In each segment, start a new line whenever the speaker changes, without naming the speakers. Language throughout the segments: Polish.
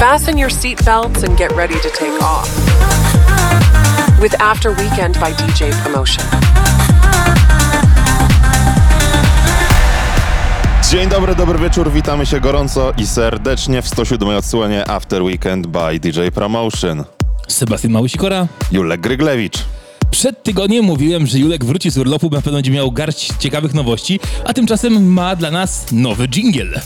Fasten your seatbelts and get ready to take off. With After Weekend by DJ Promotion.
Dzień dobry, dobry wieczór, witamy się gorąco i serdecznie w 107 odsłonie After Weekend by DJ Promotion.
Sebastian Małysikora.
Julek Gryglewicz.
Przed tygodniem mówiłem, że Julek wróci z urlopu, na pewno będzie miał garść ciekawych nowości, a tymczasem ma dla nas nowy jingle.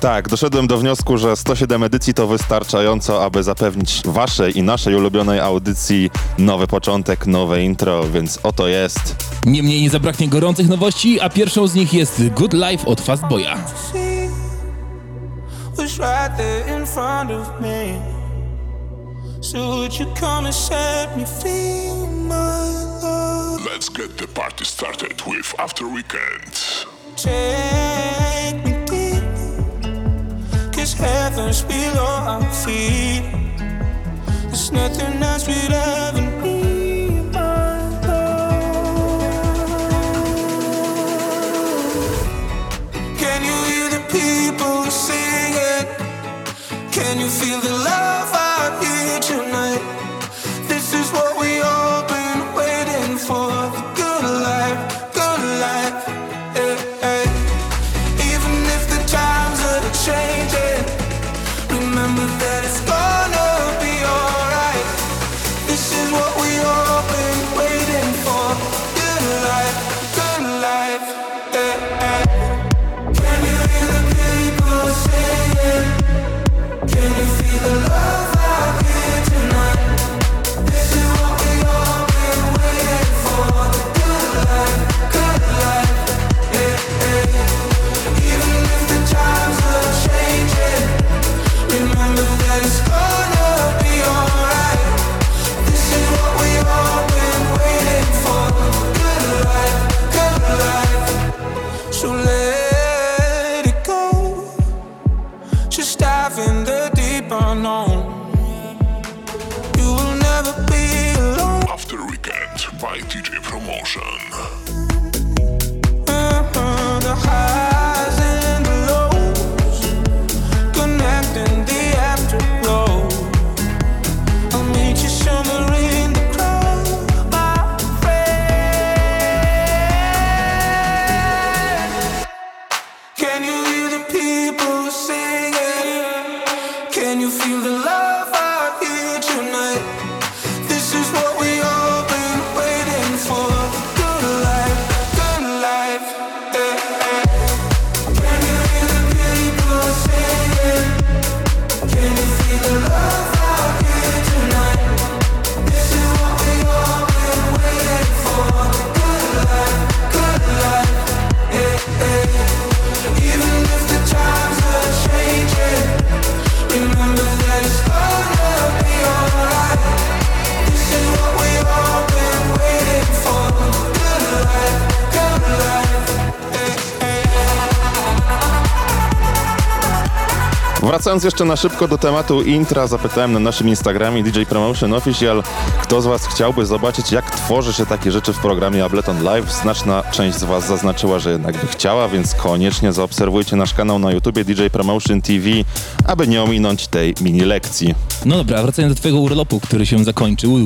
Tak, doszedłem do wniosku, że 107 edycji to wystarczająco, aby zapewnić waszej i naszej ulubionej audycji nowy początek, nowe intro, więc oto jest.
Niemniej nie zabraknie gorących nowości, a pierwszą z nich jest Good Life od Fastboya.
was right there in front of me. So would you come and set me free, my love?
Let's get the party started with After Weekend.
Take cause heaven's below our feet. There's nothing else we'd ever need. Can you hear the people singing? Can you feel the love
Wracając jeszcze na szybko do tematu intra, zapytałem na naszym Instagramie DJ Promotion Official, kto z was chciałby zobaczyć, jak tworzy się takie rzeczy w programie Ableton Live. Znaczna część z was zaznaczyła, że jednak by chciała, więc koniecznie zaobserwujcie nasz kanał na YouTubie DJ Promotion TV, aby nie ominąć tej mini lekcji.
No dobra, wracając do twojego urlopu, który się zakończył,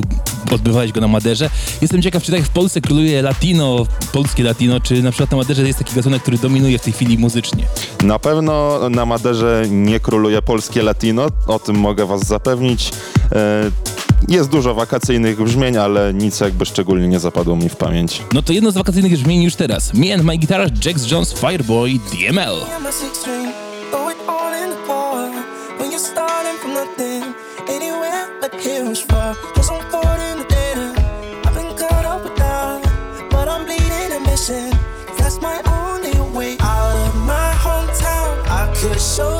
odbywałeś go na Maderze. Jestem ciekaw, czy tak w Polsce króluje latino, polskie latino, czy na przykład na Maderze jest taki gatunek, który dominuje w tej chwili muzycznie.
Na pewno na Maderze nie króluje polskie latino, o tym mogę was zapewnić. E, Jest dużo wakacyjnych brzmień, ale nic jakby szczególnie nie zapadło mi w pamięć.
No to jedno z wakacyjnych brzmień już teraz. Me and My Guitar, Jax Jones, Fireboy, DML.
I'm a 16, throw it all in the car. When you're starting from nothing, anywhere but here is far. Cause I'm caught in the dead end. I've been caught up with that, but I'm bleeding and missing. That's my only way out of my hometown. I could show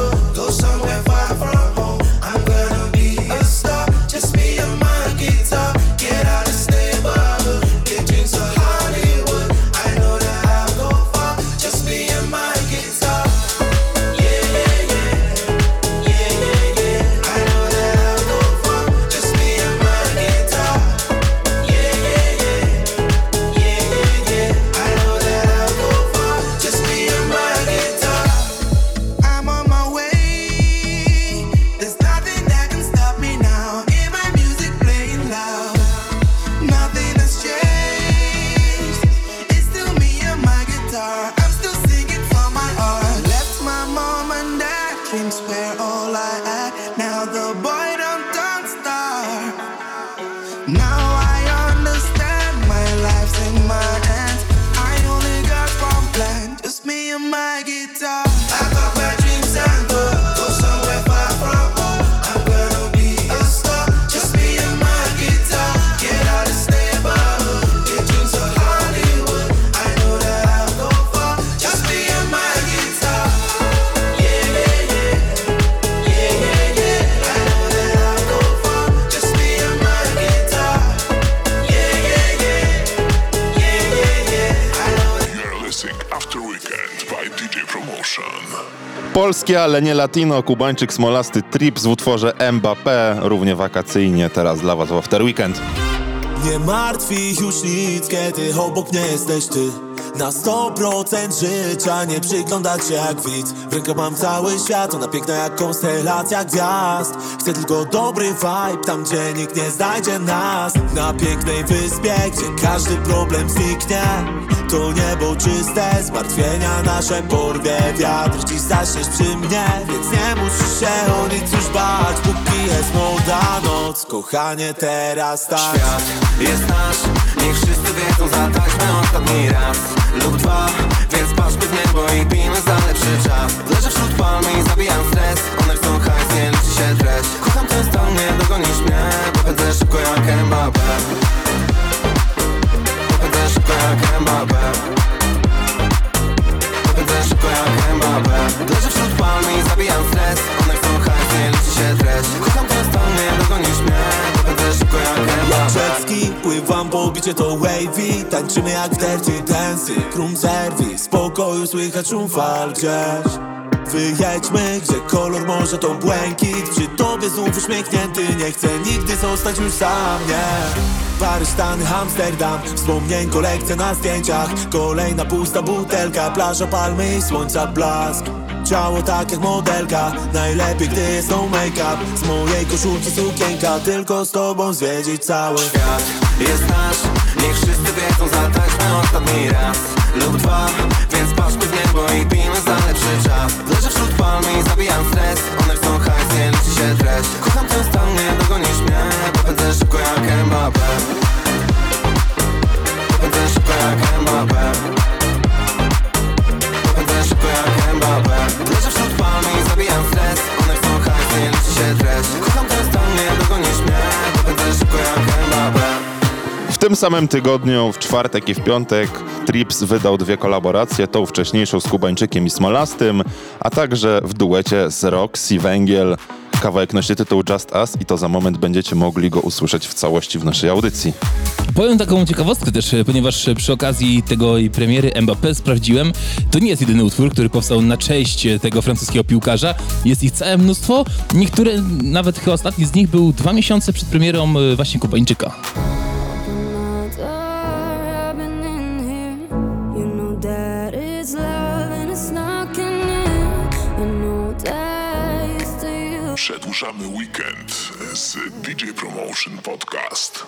Ale nie latino, kubańczyk smolasty Trips w utworze Mbappé, równie wakacyjnie teraz dla was w After Weekend.
Nie martwi już nic, kiedy obok mnie jesteś ty. Na 100% życia nie przyglądać się jak widz. W ręku mam cały świat, ona piękna jak konstelacja gwiazd. Chcę tylko dobry vibe, tam gdzie nikt nie znajdzie nas. Na pięknej wyspie, gdzie każdy problem zniknie To niebo czyste, zmartwienia nasze porwie. Wiatr Dziś zaśniesz przy mnie, więc nie musisz się o nic już bać Póki jest młoda noc, kochanie teraz tak.
Świat jest nasz, niech wszyscy wiedzą Zatańczmy ostatni raz. Lub dwa Więc patrzmy w niebo i pijmy za lepszy czas. Leżę wśród palmy i zabijam stres. One chcą hajs, nie liczy się treść. Kocham ten stan, nie dogonisz mnie Bo pędzę szybko jak Mbappé
pływam po bicie to wavy? Tańczymy jak dirty dancey, room service W pokoju słychać szum fal gdzieś. Wyjedźmy, gdzie kolor morza to błękit. Przy tobie znów uśmiechnięty Nie chcę nigdy zostać już sam, nie. Paryż, Stany, Amsterdam Wspomnień kolekcja na zdjęciach. Kolejna pusta butelka Plaża, palmy i słońca blask. Ciało tak jak modelka Najlepiej gdy jest no make-up. Z mojej koszulki sukienka Tylko z tobą zwiedzić cały
świat jest nasz Niech wszyscy wiedzą, zatańczmy ostatni raz. Lub dwa Więc patrzmy w niebo i pijmy za lepszy czas. Leżę wśród palmy i zabijam stres. One chcą hajs, nie liczy się treść. Kocham ten stan, nie dogonisz mnie. Bo pędzę szybko jak Mbappé. Bo pędzę szybko jak Mbappé. Bo pędzę szybko jak Mbappé. Leżę wśród palmy i zabijam stres. One chcą hajs, nie liczy się treść. Kocham ten stan, nie dogonisz mnie
tym samym tygodniu, w czwartek i w piątek, Trips wydał dwie kolaboracje, tą wcześniejszą z Kubańczykiem i Smolastym, a także w duecie z Roxy Węgiel. Kawałek nosi tytuł Just Us i to za moment będziecie mogli go usłyszeć w całości w naszej audycji.
Powiem taką ciekawostkę też, ponieważ przy okazji tego premiery Mbappé sprawdziłem, to nie jest jedyny utwór, który powstał na cześć tego francuskiego piłkarza. Jest ich całe mnóstwo. Niektóre, nawet chyba ostatni z nich był dwa miesiące przed premierą e, właśnie Kubańczyka.
Przedłużamy weekend z DJ Promotion Podcast.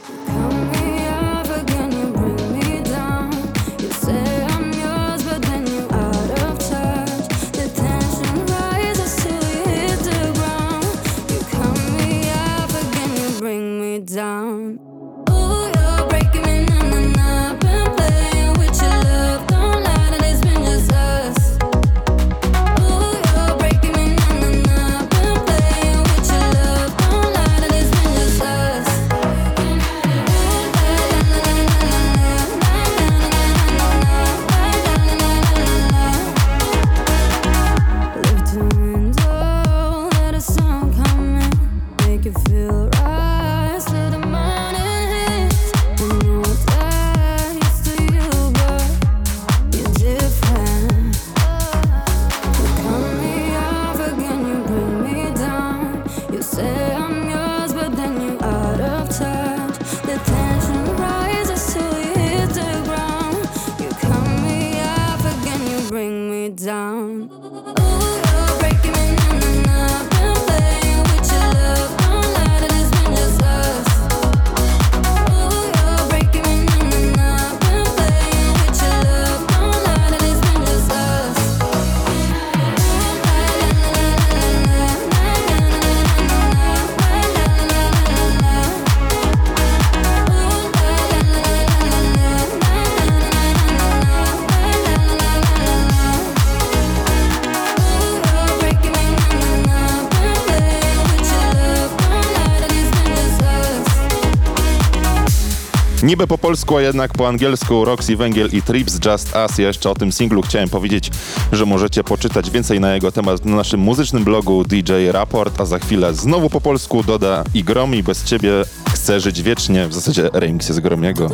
Polsku, a jednak po angielsku Roxy Węgiel i Trips Just Us. Ja jeszcze o tym singlu chciałem powiedzieć, że możecie poczytać więcej na jego temat na naszym muzycznym blogu DJ Raport, a za chwilę znowu po polsku doda i Gromi bez ciebie chcę żyć wiecznie. W zasadzie remix jest Gromiego,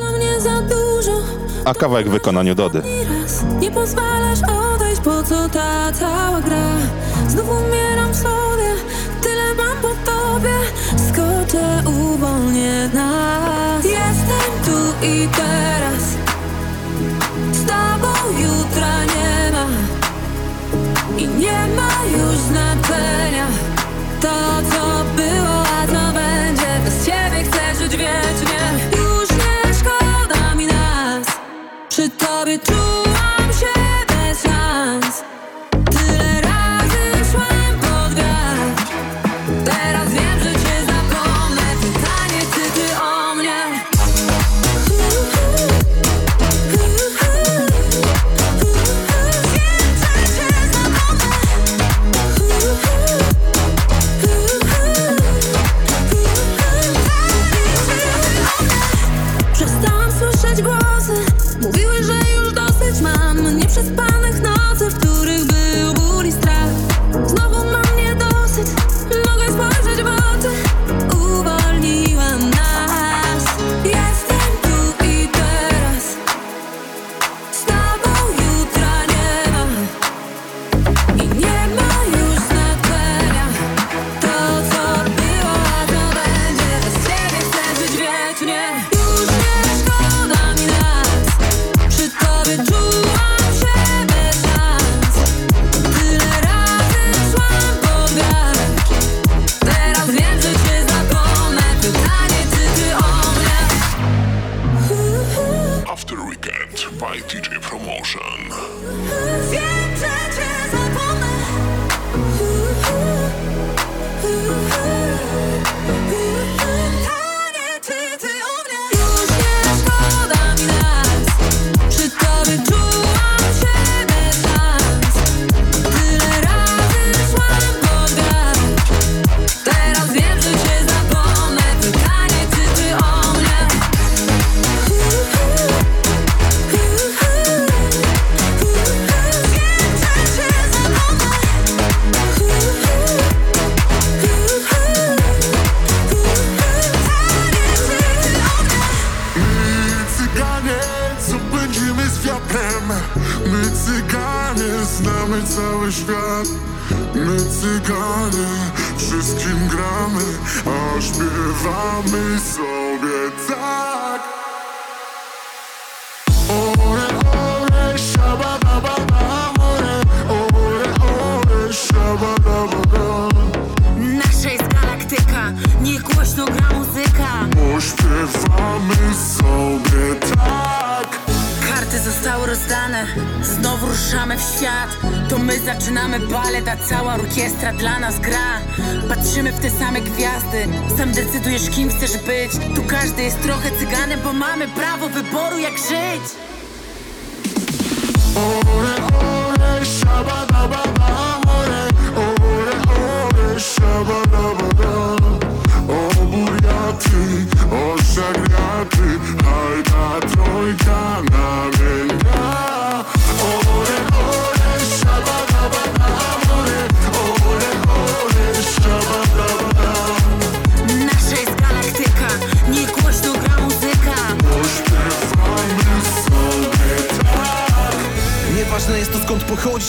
a kawałek w wykonaniu Dody.
Nie pozwalasz odejść, po co ta cała gra Znów umieram sobie, tyle mam po tobie Skoczę, uwolnię nas Jestem tu i teraz. Z tobą jutra nie ma. I nie ma już znaczenia. To co było, a co będzie Bez ciebie chcę żyć wiecznie. Już nie szkoda mi nas. Przy tobie czułam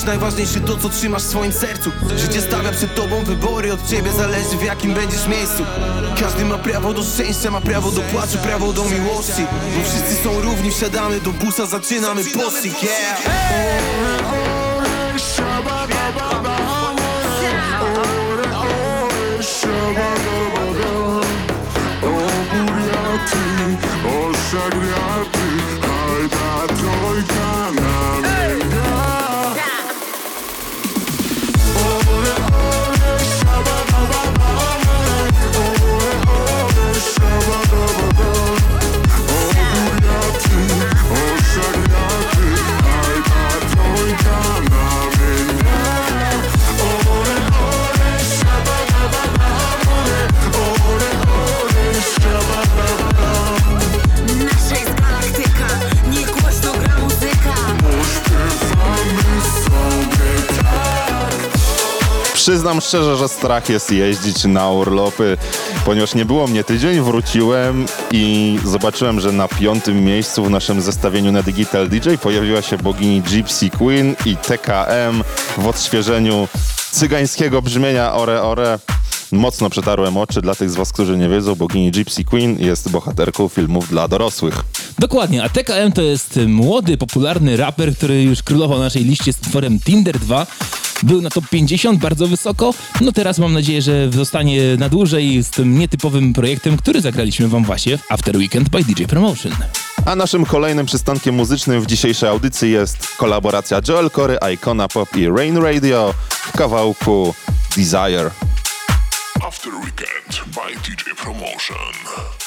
najważniejsze to co trzymasz w swoim sercu. Życie stawia przed tobą wybory, od ciebie zależy w jakim będziesz miejscu. Każdy ma prawo do szczęścia, ma prawo do płaczu, prawo do miłości. Bo wszyscy są równi, wsiadamy do busa, zaczynamy pościg, yeah!
Przyznam szczerze, że strach jest jeździć na urlopy, ponieważ nie było mnie tydzień, wróciłem i zobaczyłem, że na piątym miejscu w naszym zestawieniu na Digital DJ pojawiła się bogini Gypsy Queen i TKM w odświeżeniu cygańskiego brzmienia Ore Ore. Mocno przetarłem oczy dla tych z was, którzy nie wiedzą, bogini Gypsy Queen jest bohaterką filmów dla dorosłych.
Dokładnie, a TKM to jest młody, popularny raper, który już królował na naszej liście z utworem Tinder 2. Był na top 50 bardzo wysoko. No teraz mam nadzieję, że zostanie na dłużej z tym nietypowym projektem, który zagraliśmy wam właśnie w After Weekend by DJ Promotion.
A naszym kolejnym przystankiem muzycznym w dzisiejszej audycji jest kolaboracja Joel Corey, Icona Pop i Rain Radio w kawałku Desire.
After Weekend by DJ Promotion.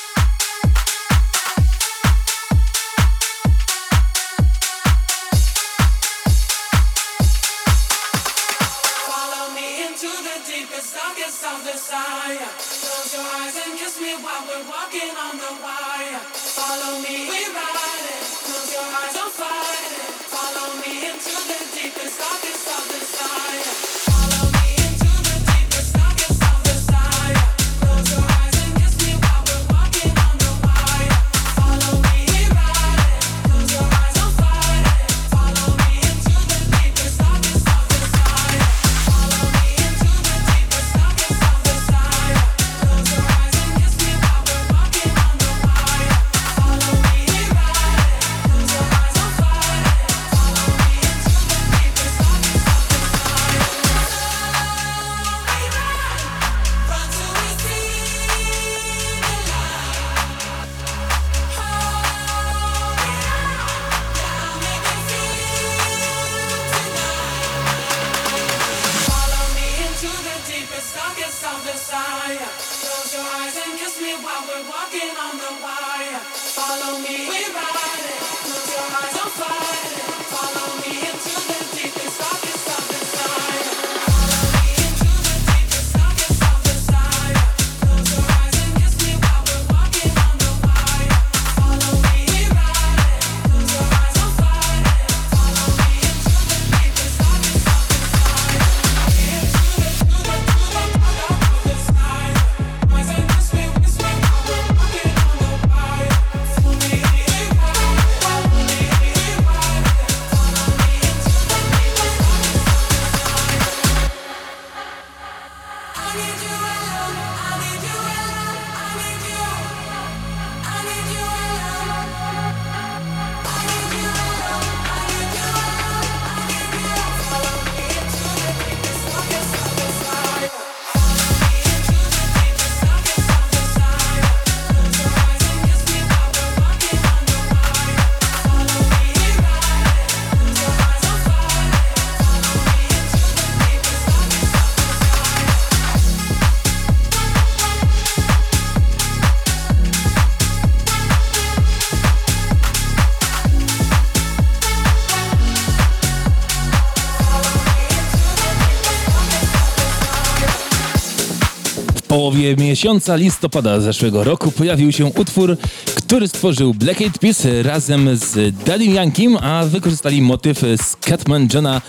Miesiąca listopada zeszłego roku pojawił się utwór, który stworzył Black Eyed Peas razem z Daddy Yankiem, a wykorzystali motyw z Catman Johna.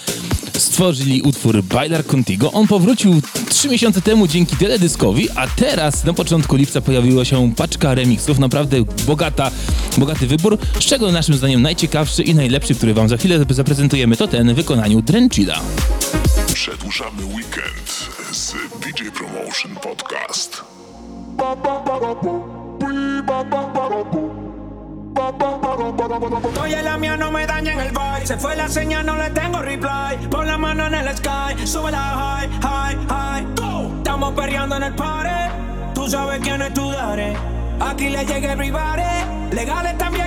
Stworzyli utwór Bailar Contigo. On powrócił trzy miesiące temu dzięki teledyskowi, a teraz na początku lipca pojawiła się paczka remixów. Naprawdę bogata, bogaty wybór, z czego naszym zdaniem najciekawszy i najlepszy, który wam za chwilę zaprezentujemy, to ten w wykonaniu Drenchida.
Przedłużamy weekend z DJ Promotion Podcast.
Oye, la mía no me daña en el vibe. Se fue la señal, no le tengo reply. Pon la mano en el sky, sube la high, high, high. Estamos perreando en el party. Tú sabes quién es tu dare. Aquí le llega everybody. Legales también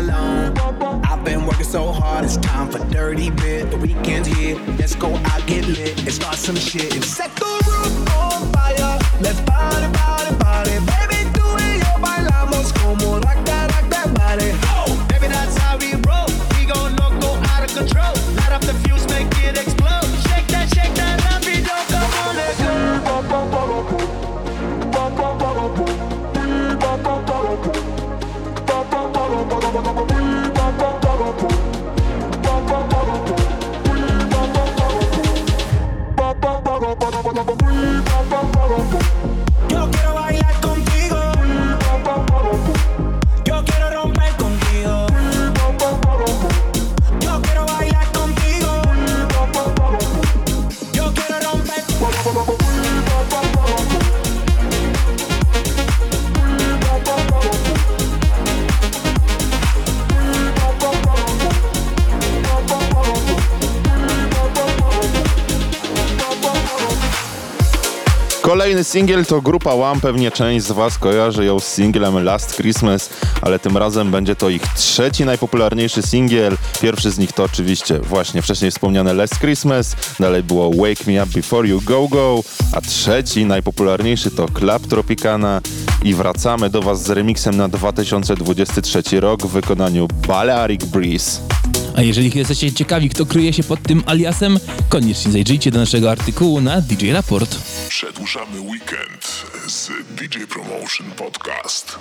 long. I've been working so hard, it's time for dirty bit. The weekend's here, let's go out, get lit, and start some shit. Set the
Kolejny singiel to grupa One, pewnie część z Was kojarzy ją z singlem Last Christmas, ale tym razem będzie to ich trzeci najpopularniejszy singiel. Pierwszy z nich to oczywiście właśnie wcześniej wspomniane Last Christmas, dalej było Wake Me Up Before You Go Go, a trzeci najpopularniejszy to Club Tropicana i wracamy do Was z remixem na 2023 rok w wykonaniu Balearic Breeze.
A jeżeli jesteście ciekawi, kto kryje się pod tym aliasem, koniecznie zajrzyjcie do naszego artykułu na DJ Raport.
Przedłużamy weekend z DJ Promotion Podcast.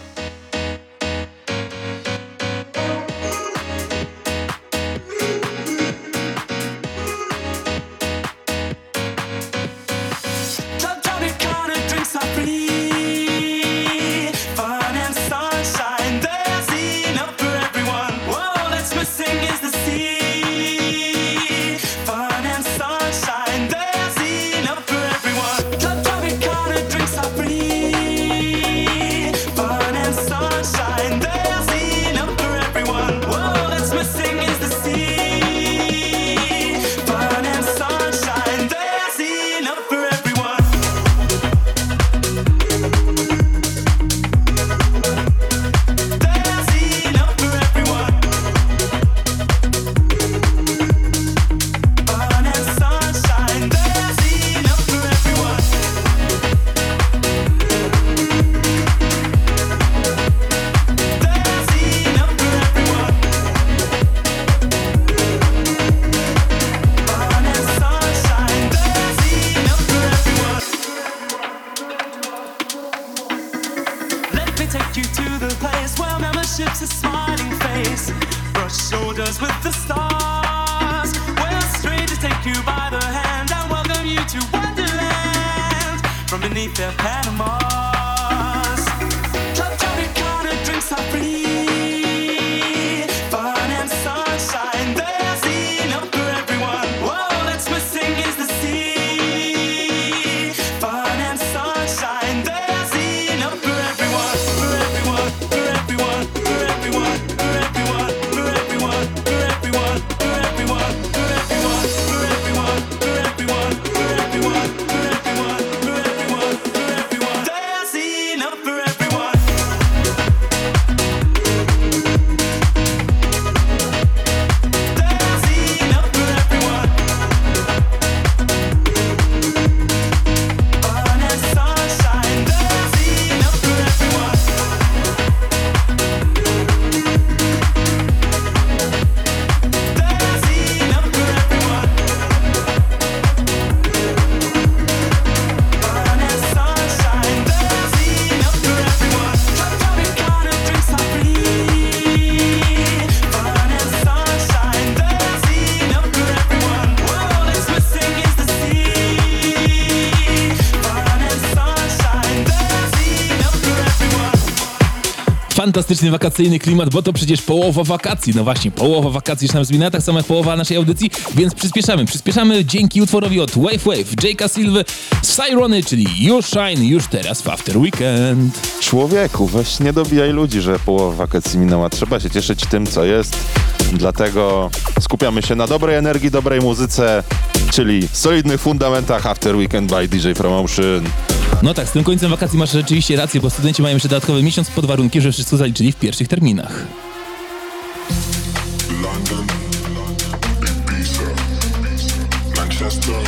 Panama.
Fantastyczny wakacyjny klimat, bo to przecież połowa wakacji. No właśnie, połowa wakacji już nam zminęła, tak samo jak połowa naszej audycji, więc przyspieszamy. Przyspieszamy dzięki utworowi od Wave Wave, Jake'a Silva, Cyrony, czyli You Shine już teraz w After Weekend.
Człowieku, weź nie dobijaj ludzi, że połowa wakacji minęła. Trzeba się cieszyć tym, co jest. Dlatego skupiamy się na dobrej energii, dobrej muzyce, czyli solidnych fundamentach After Weekend by DJ Promotion.
No tak, z tym końcem wakacji masz rzeczywiście rację, bo studenci mają jeszcze dodatkowy miesiąc pod warunkiem, że wszystko zaliczyli w pierwszych terminach.
London, Ibiza, Manchester,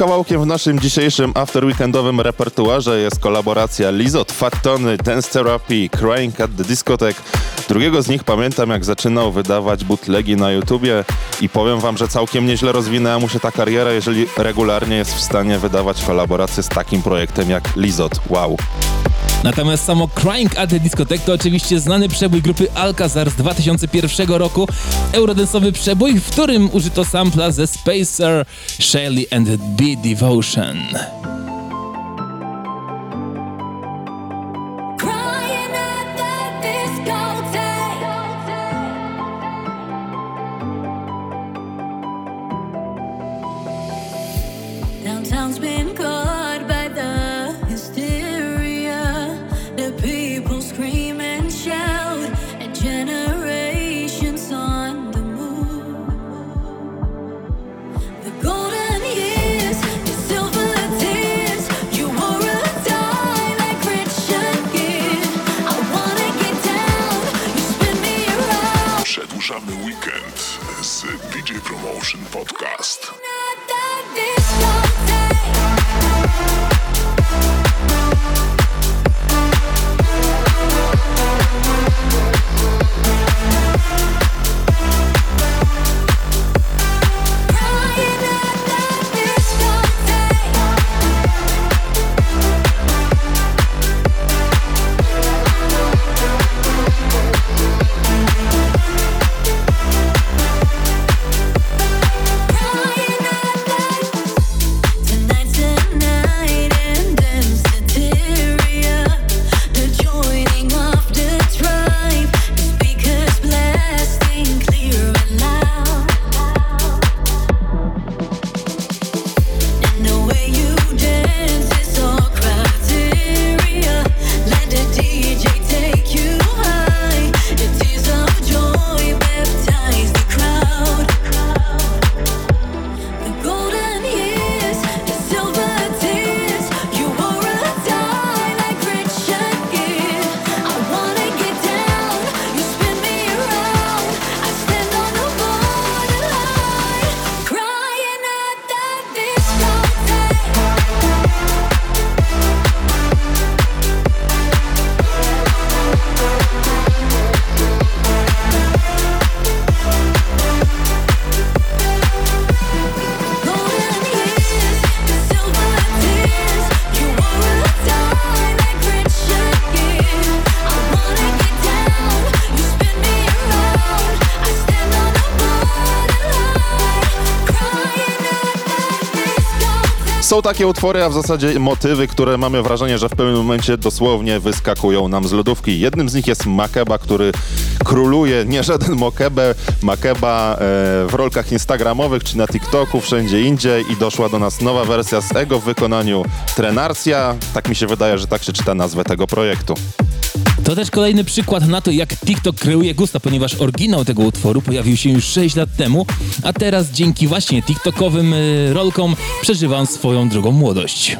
kawałkiem w naszym dzisiejszym after weekendowym repertuarze jest kolaboracja Lizot, Fat Tony, Dance Therapy, Crying at the Discotheque. Drugiego z nich pamiętam jak zaczynał wydawać bootlegi na YouTubie i powiem wam, że całkiem nieźle rozwinęła mu się ta kariera, jeżeli regularnie jest w stanie wydawać kolaboracje z takim projektem jak Lizot. Wow.
Natomiast samo Crying at the Discotheque to oczywiście znany przebój grupy Alcazar z 2001 roku. Eurodensowy przebój, w którym użyto sampla ze Spacer, Shelly and B Devotion.
są takie utwory, a w zasadzie motywy, które mamy wrażenie, że w pewnym momencie dosłownie wyskakują nam z lodówki. Jednym z nich jest Makeba, który króluje, nie żaden Mokebe, Makeba e, w rolkach instagramowych czy na TikToku, wszędzie indziej i doszła do nas nowa wersja z Ego w wykonaniu Trenarcja. Tak mi się wydaje, że tak się czyta nazwę tego projektu.
To też kolejny przykład na to, jak TikTok kreuje gusta, ponieważ oryginał tego utworu pojawił się już 6 lat temu, a teraz dzięki właśnie TikTokowym y, rolkom przeżywam swoją drogą młodość.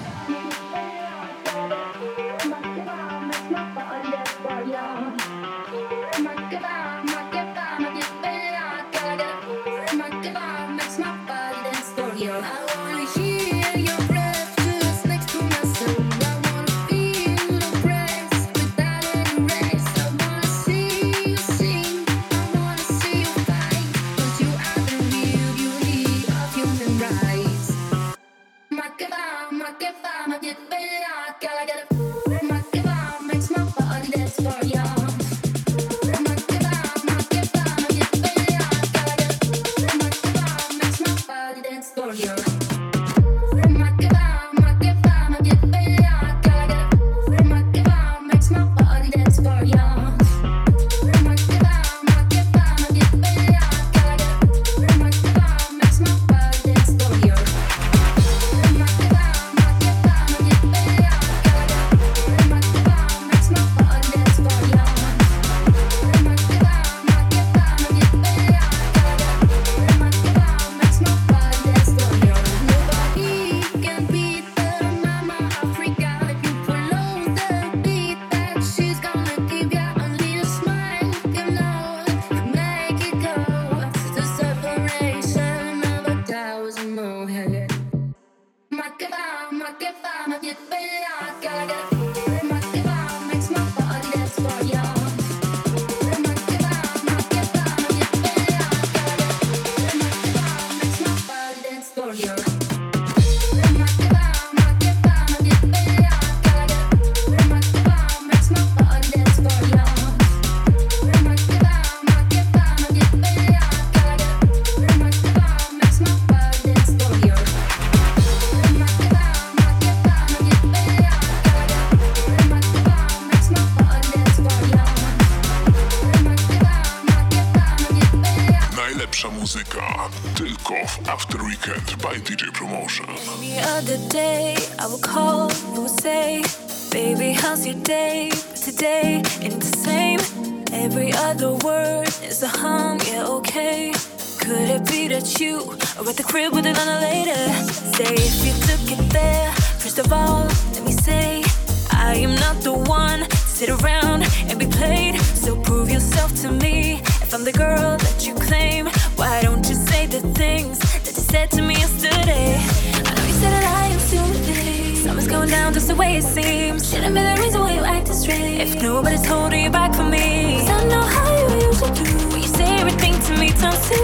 is holding you back from me. I know how you used to do. When you say everything to me times two,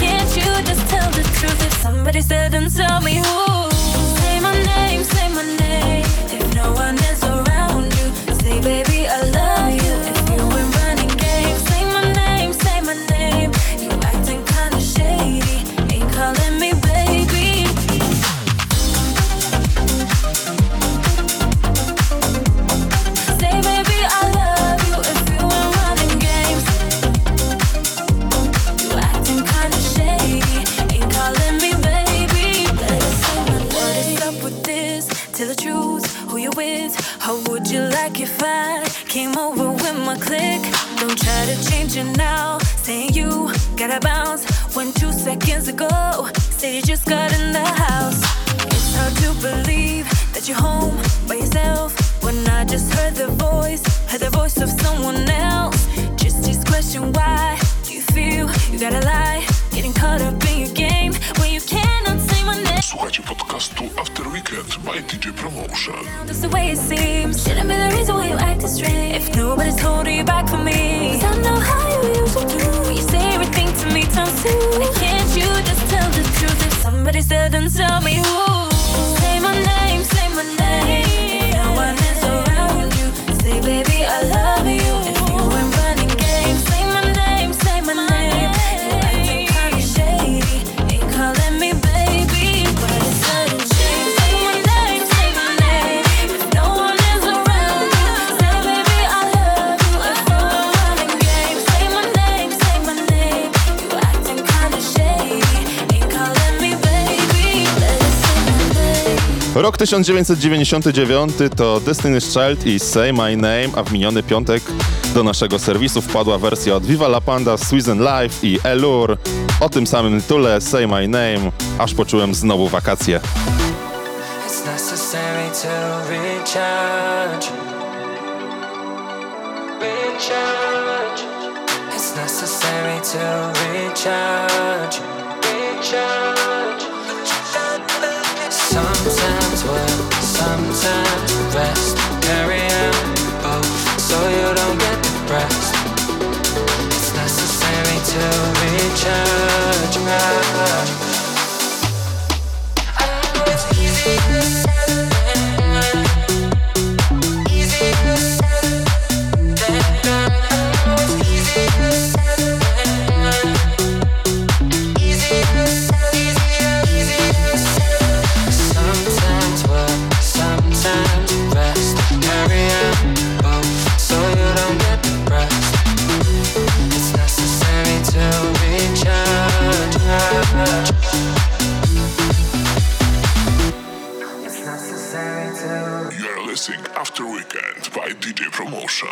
can't you just tell the truth? If somebody said and tell me who.
Rok 1999 to Destiny's Child i Say My Name, a w miniony piątek do naszego serwisu wpadła wersja od Viva La Panda, Swizen Life i Elur. O tym samym tytule Say My Name, aż poczułem znowu wakacje.
It's necessary to recharge. Recharge. Sometimes work, sometimes rest. Carry out both so you don't get depressed. It's necessary to recharge. To.
You're listening After Weekend by DJ Promotion.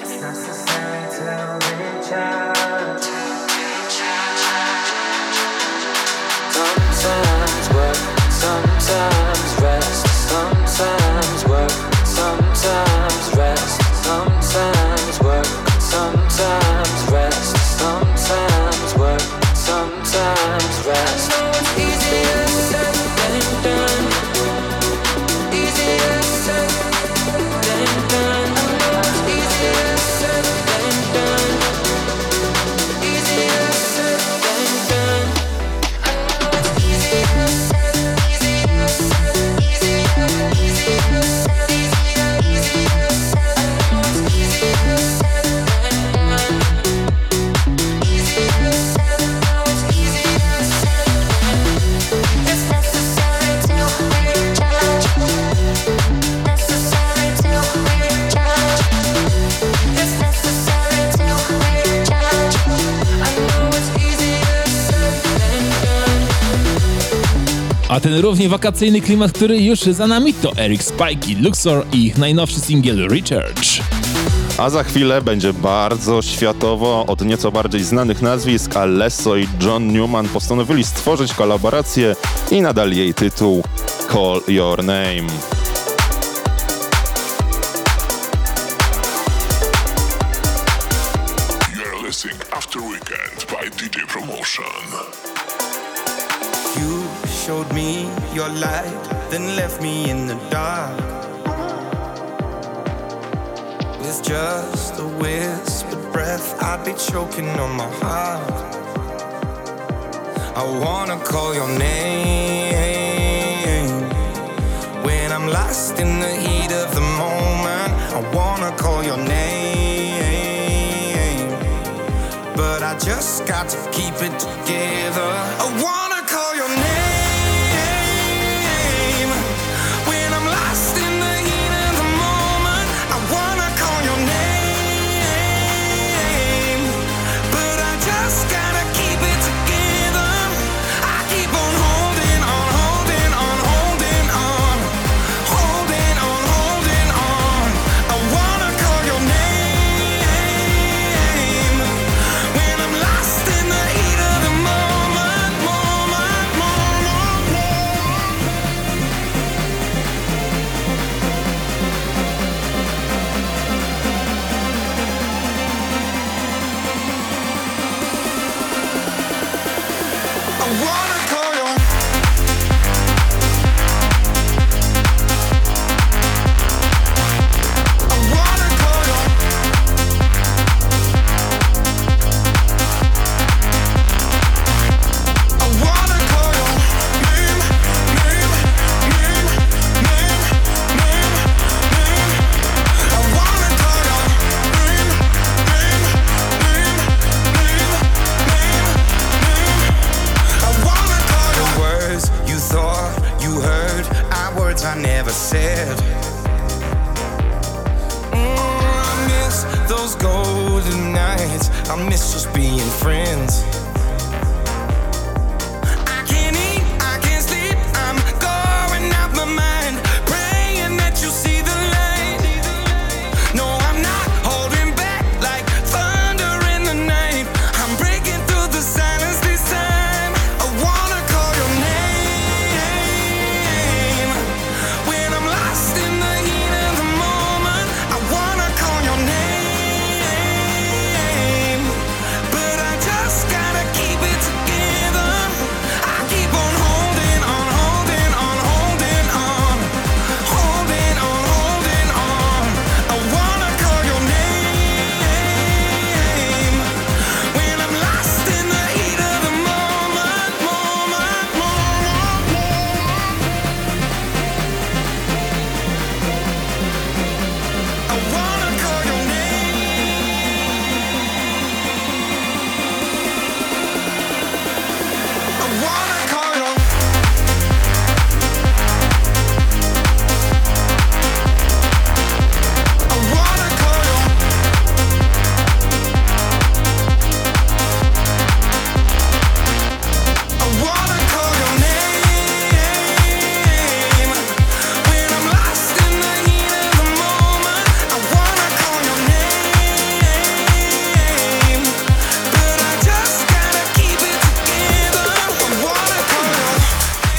It's necessary to recharge. Sometimes work, sometimes
ten równie wakacyjny klimat, który już za nami, to Eric Spike Luxor i ich najnowszy singiel Recharge.
A za chwilę będzie bardzo światowo od nieco bardziej znanych nazwisk, a i John Newman postanowili stworzyć kolaborację i nadali jej tytuł Call Your Name.
Your light, then left me in the dark. With just a whispered breath, I'd be choking on my heart. I wanna call your name when I'm lost in the heat of the moment. I wanna call your name, but I just got to keep it together. I wanna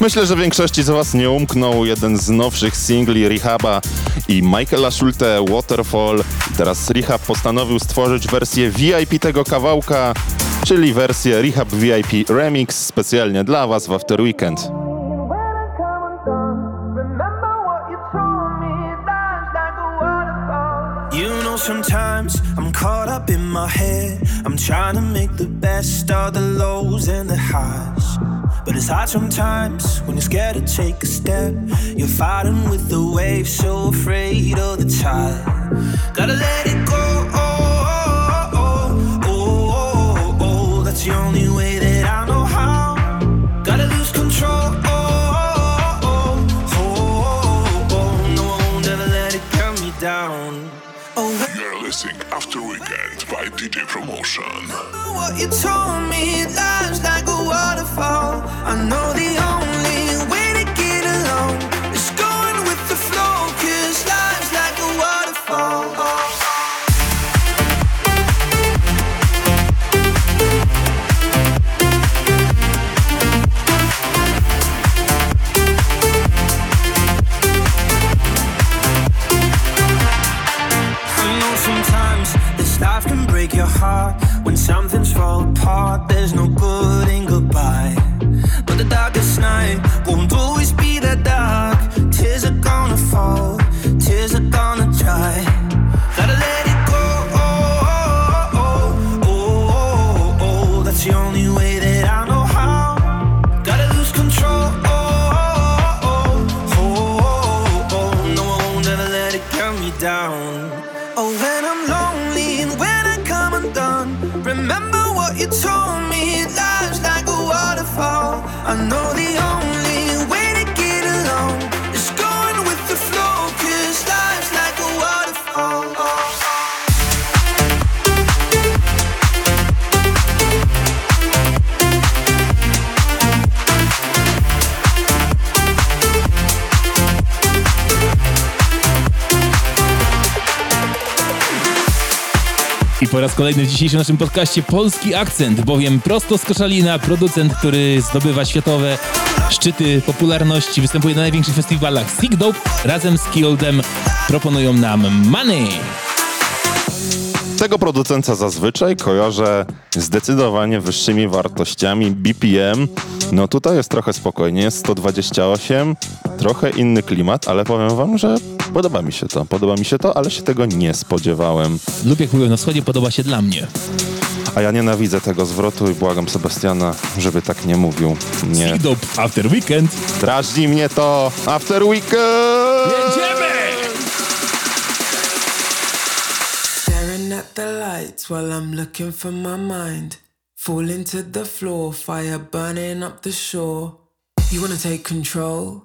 Myślę, że większości z Was nie umknął jeden z nowszych singli Rehaba i Michaela Schulte Waterfall. Teraz Rehab postanowił stworzyć wersję VIP tego kawałka, czyli wersję Rehab VIP Remix specjalnie dla Was w After Weekend.
Sometimes I'm caught up in my head. I'm trying to make the best of the lows and the highs. But it's hard sometimes when you're scared to take a step. You're fighting with the waves, so afraid of the tide. Gotta let it go. Oh, oh, oh, oh, oh, oh. That's the only way that I know how. Gotta lose control. Oh, oh, oh, oh, oh. No, I won't ever let it cut me down. Oh,
You're listening After Weekend by DJ Promotion.
what you told me, life's like waterfall. I know the
raz kolejny w dzisiejszym naszym podcaście polski akcent, bowiem prosto z Koszalina producent, który zdobywa światowe szczyty popularności, występuje na największych festiwalach Sick Dope razem z Kildem proponują nam Money.
Tego producenta zazwyczaj kojarzę zdecydowanie wyższymi wartościami BPM. No tutaj jest trochę spokojnie, jest 128, trochę inny klimat, ale powiem wam, że podoba mi się to, podoba mi się to, ale się tego nie spodziewałem.
Lub jak mówią na wschodzie, podoba się dla mnie.
A ja nienawidzę tego zwrotu i błagam Sebastiana, żeby tak nie mówił. Nie.
After Weekend.
Drażni mnie to After Weekend!
Jedziemy!
Staring at the lights while I'm looking for my mind. Falling to the floor, fire burning up the shore. You wanna take control?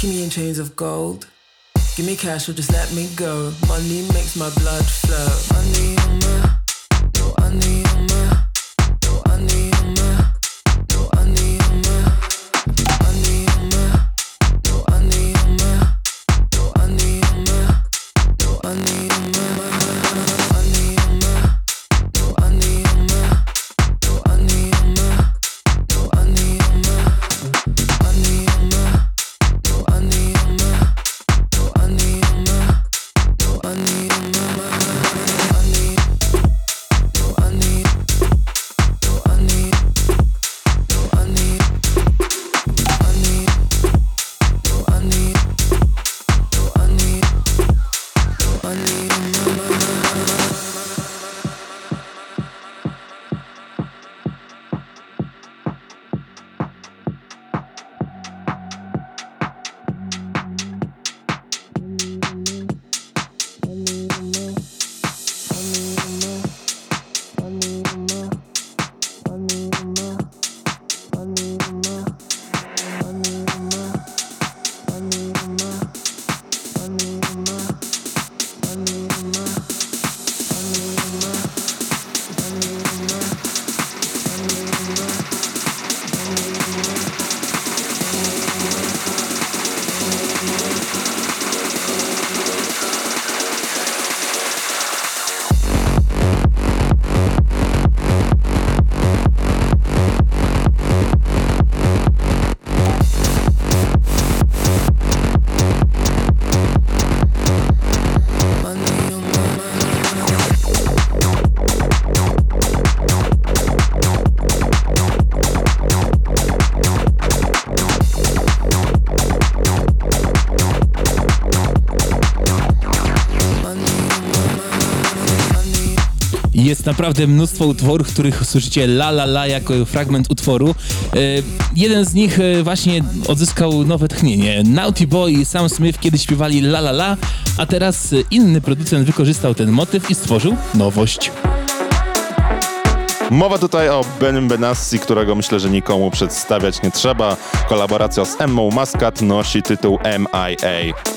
Keep me in chains of gold. Give me cash or just let me go. Money makes my blood flow. Money
naprawdę mnóstwo utworów, których słyszycie la la la jako fragment utworu. E, jeden z nich e, właśnie odzyskał nowe tchnienie. Naughty Boy i Sam Smith kiedyś śpiewali la la la, a teraz inny producent wykorzystał ten motyw i stworzył nowość.
Mowa tutaj o Benim Benassi, którego myślę, że nikomu przedstawiać nie trzeba. Kolaboracja z Emmą Muscat nosi tytuł MIA.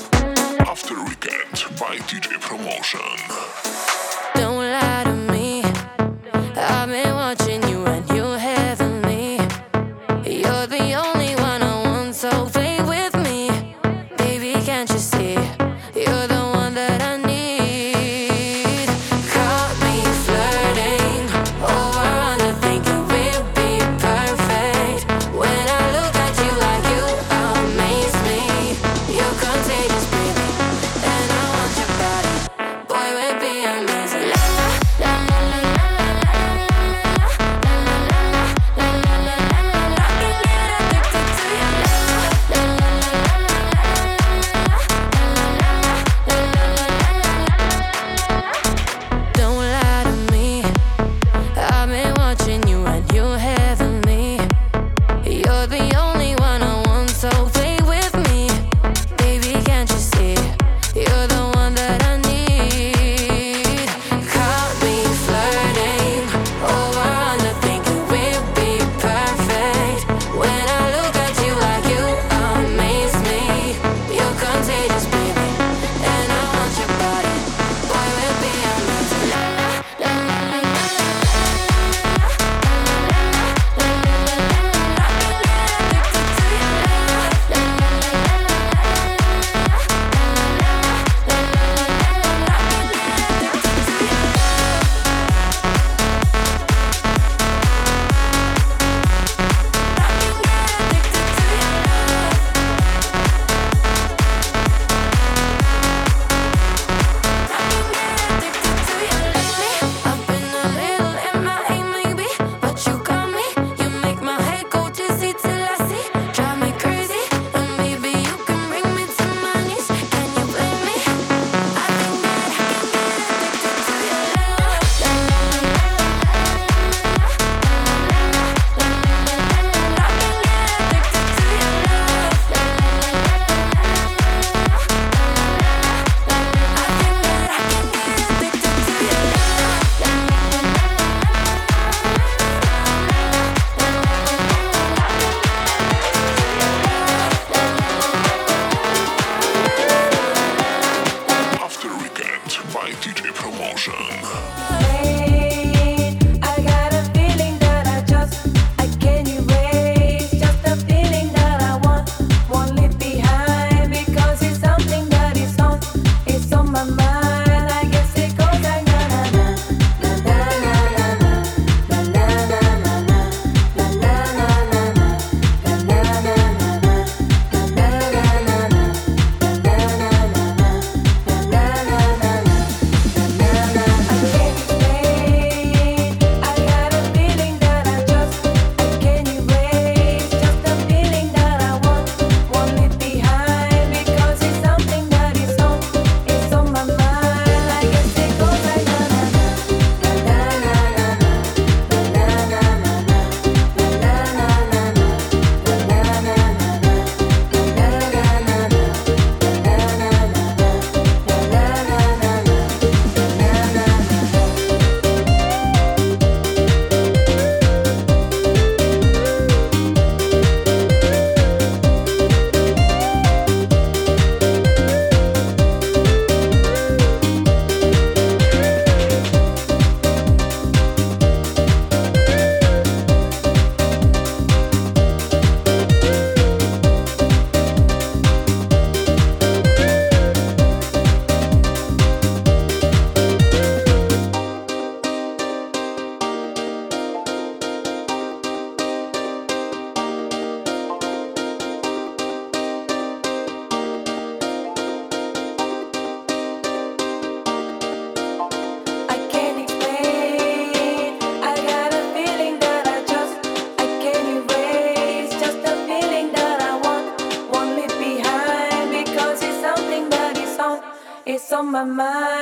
my mind.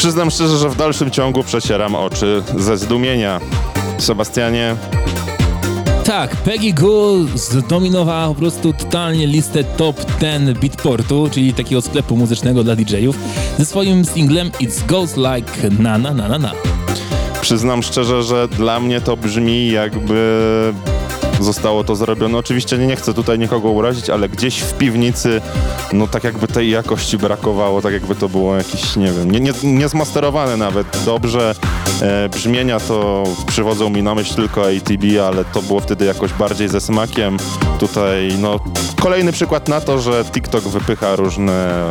Przyznam szczerze, że w dalszym ciągu przecieram oczy ze zdumienia. Sebastianie,
Tak, Peggy Goo zdominowała po prostu totalnie listę top 10 Beatportu, czyli takiego sklepu muzycznego dla DJ-ów, ze swoim singlem It Goes Like Na Na Na Na Na.
przyznam szczerze, że dla mnie to brzmi jakby zostało to zrobione. Oczywiście nie, chcę tutaj nikogo urazić, ale gdzieś w piwnicy, no tak jakby tej jakości brakowało, tak jakby to było jakieś, nie wiem, nie, nie, nie zmasterowane nawet dobrze. E, brzmienia to przywodzą mi na myśl tylko ATB, ale to było wtedy jakoś bardziej ze smakiem. Tutaj, no, kolejny przykład na to, że TikTok wypycha różne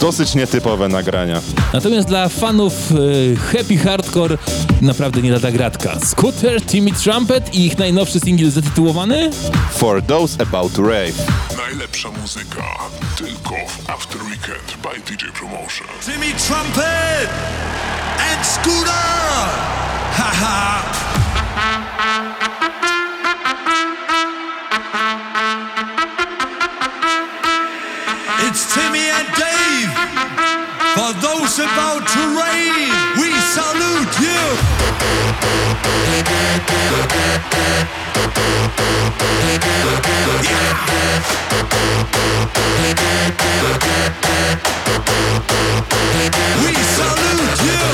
dosyć nietypowe nagrania.
Natomiast dla fanów e, Happy Hardcore naprawdę nie lada gratka. Scooter, Timmy Trumpet i ich najnowszy singiel zatytułowany
For those about to rave.
Najlepsza muzyka tylko w After Weekend by DJ Promotion.
Timmy Trumpet and Scooter. Ha For those about to rave, we salute you. We salute you.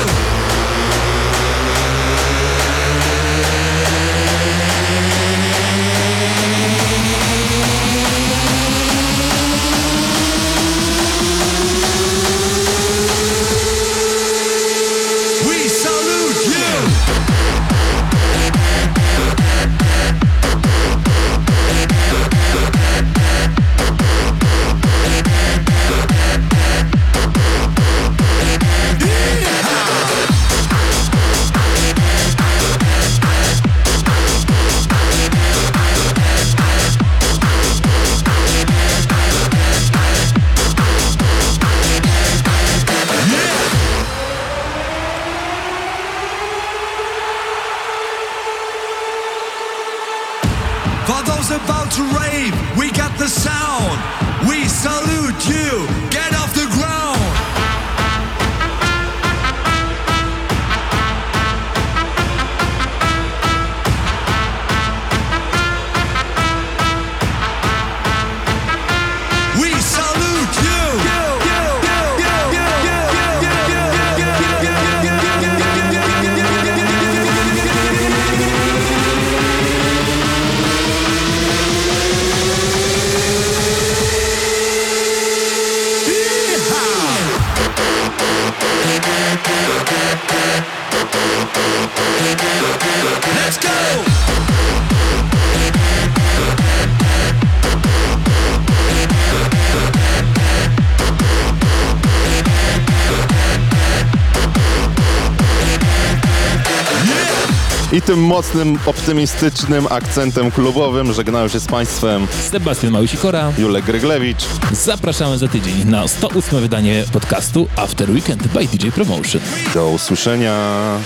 Mocnym, optymistycznym akcentem klubowym żegnałem się z Państwem
Sebastian Małysikora,
Julek Gryglewicz.
Zapraszamy za tydzień na 108 wydanie podcastu After Weekend by DJ Promotion.
Do usłyszenia.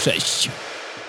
Cześć.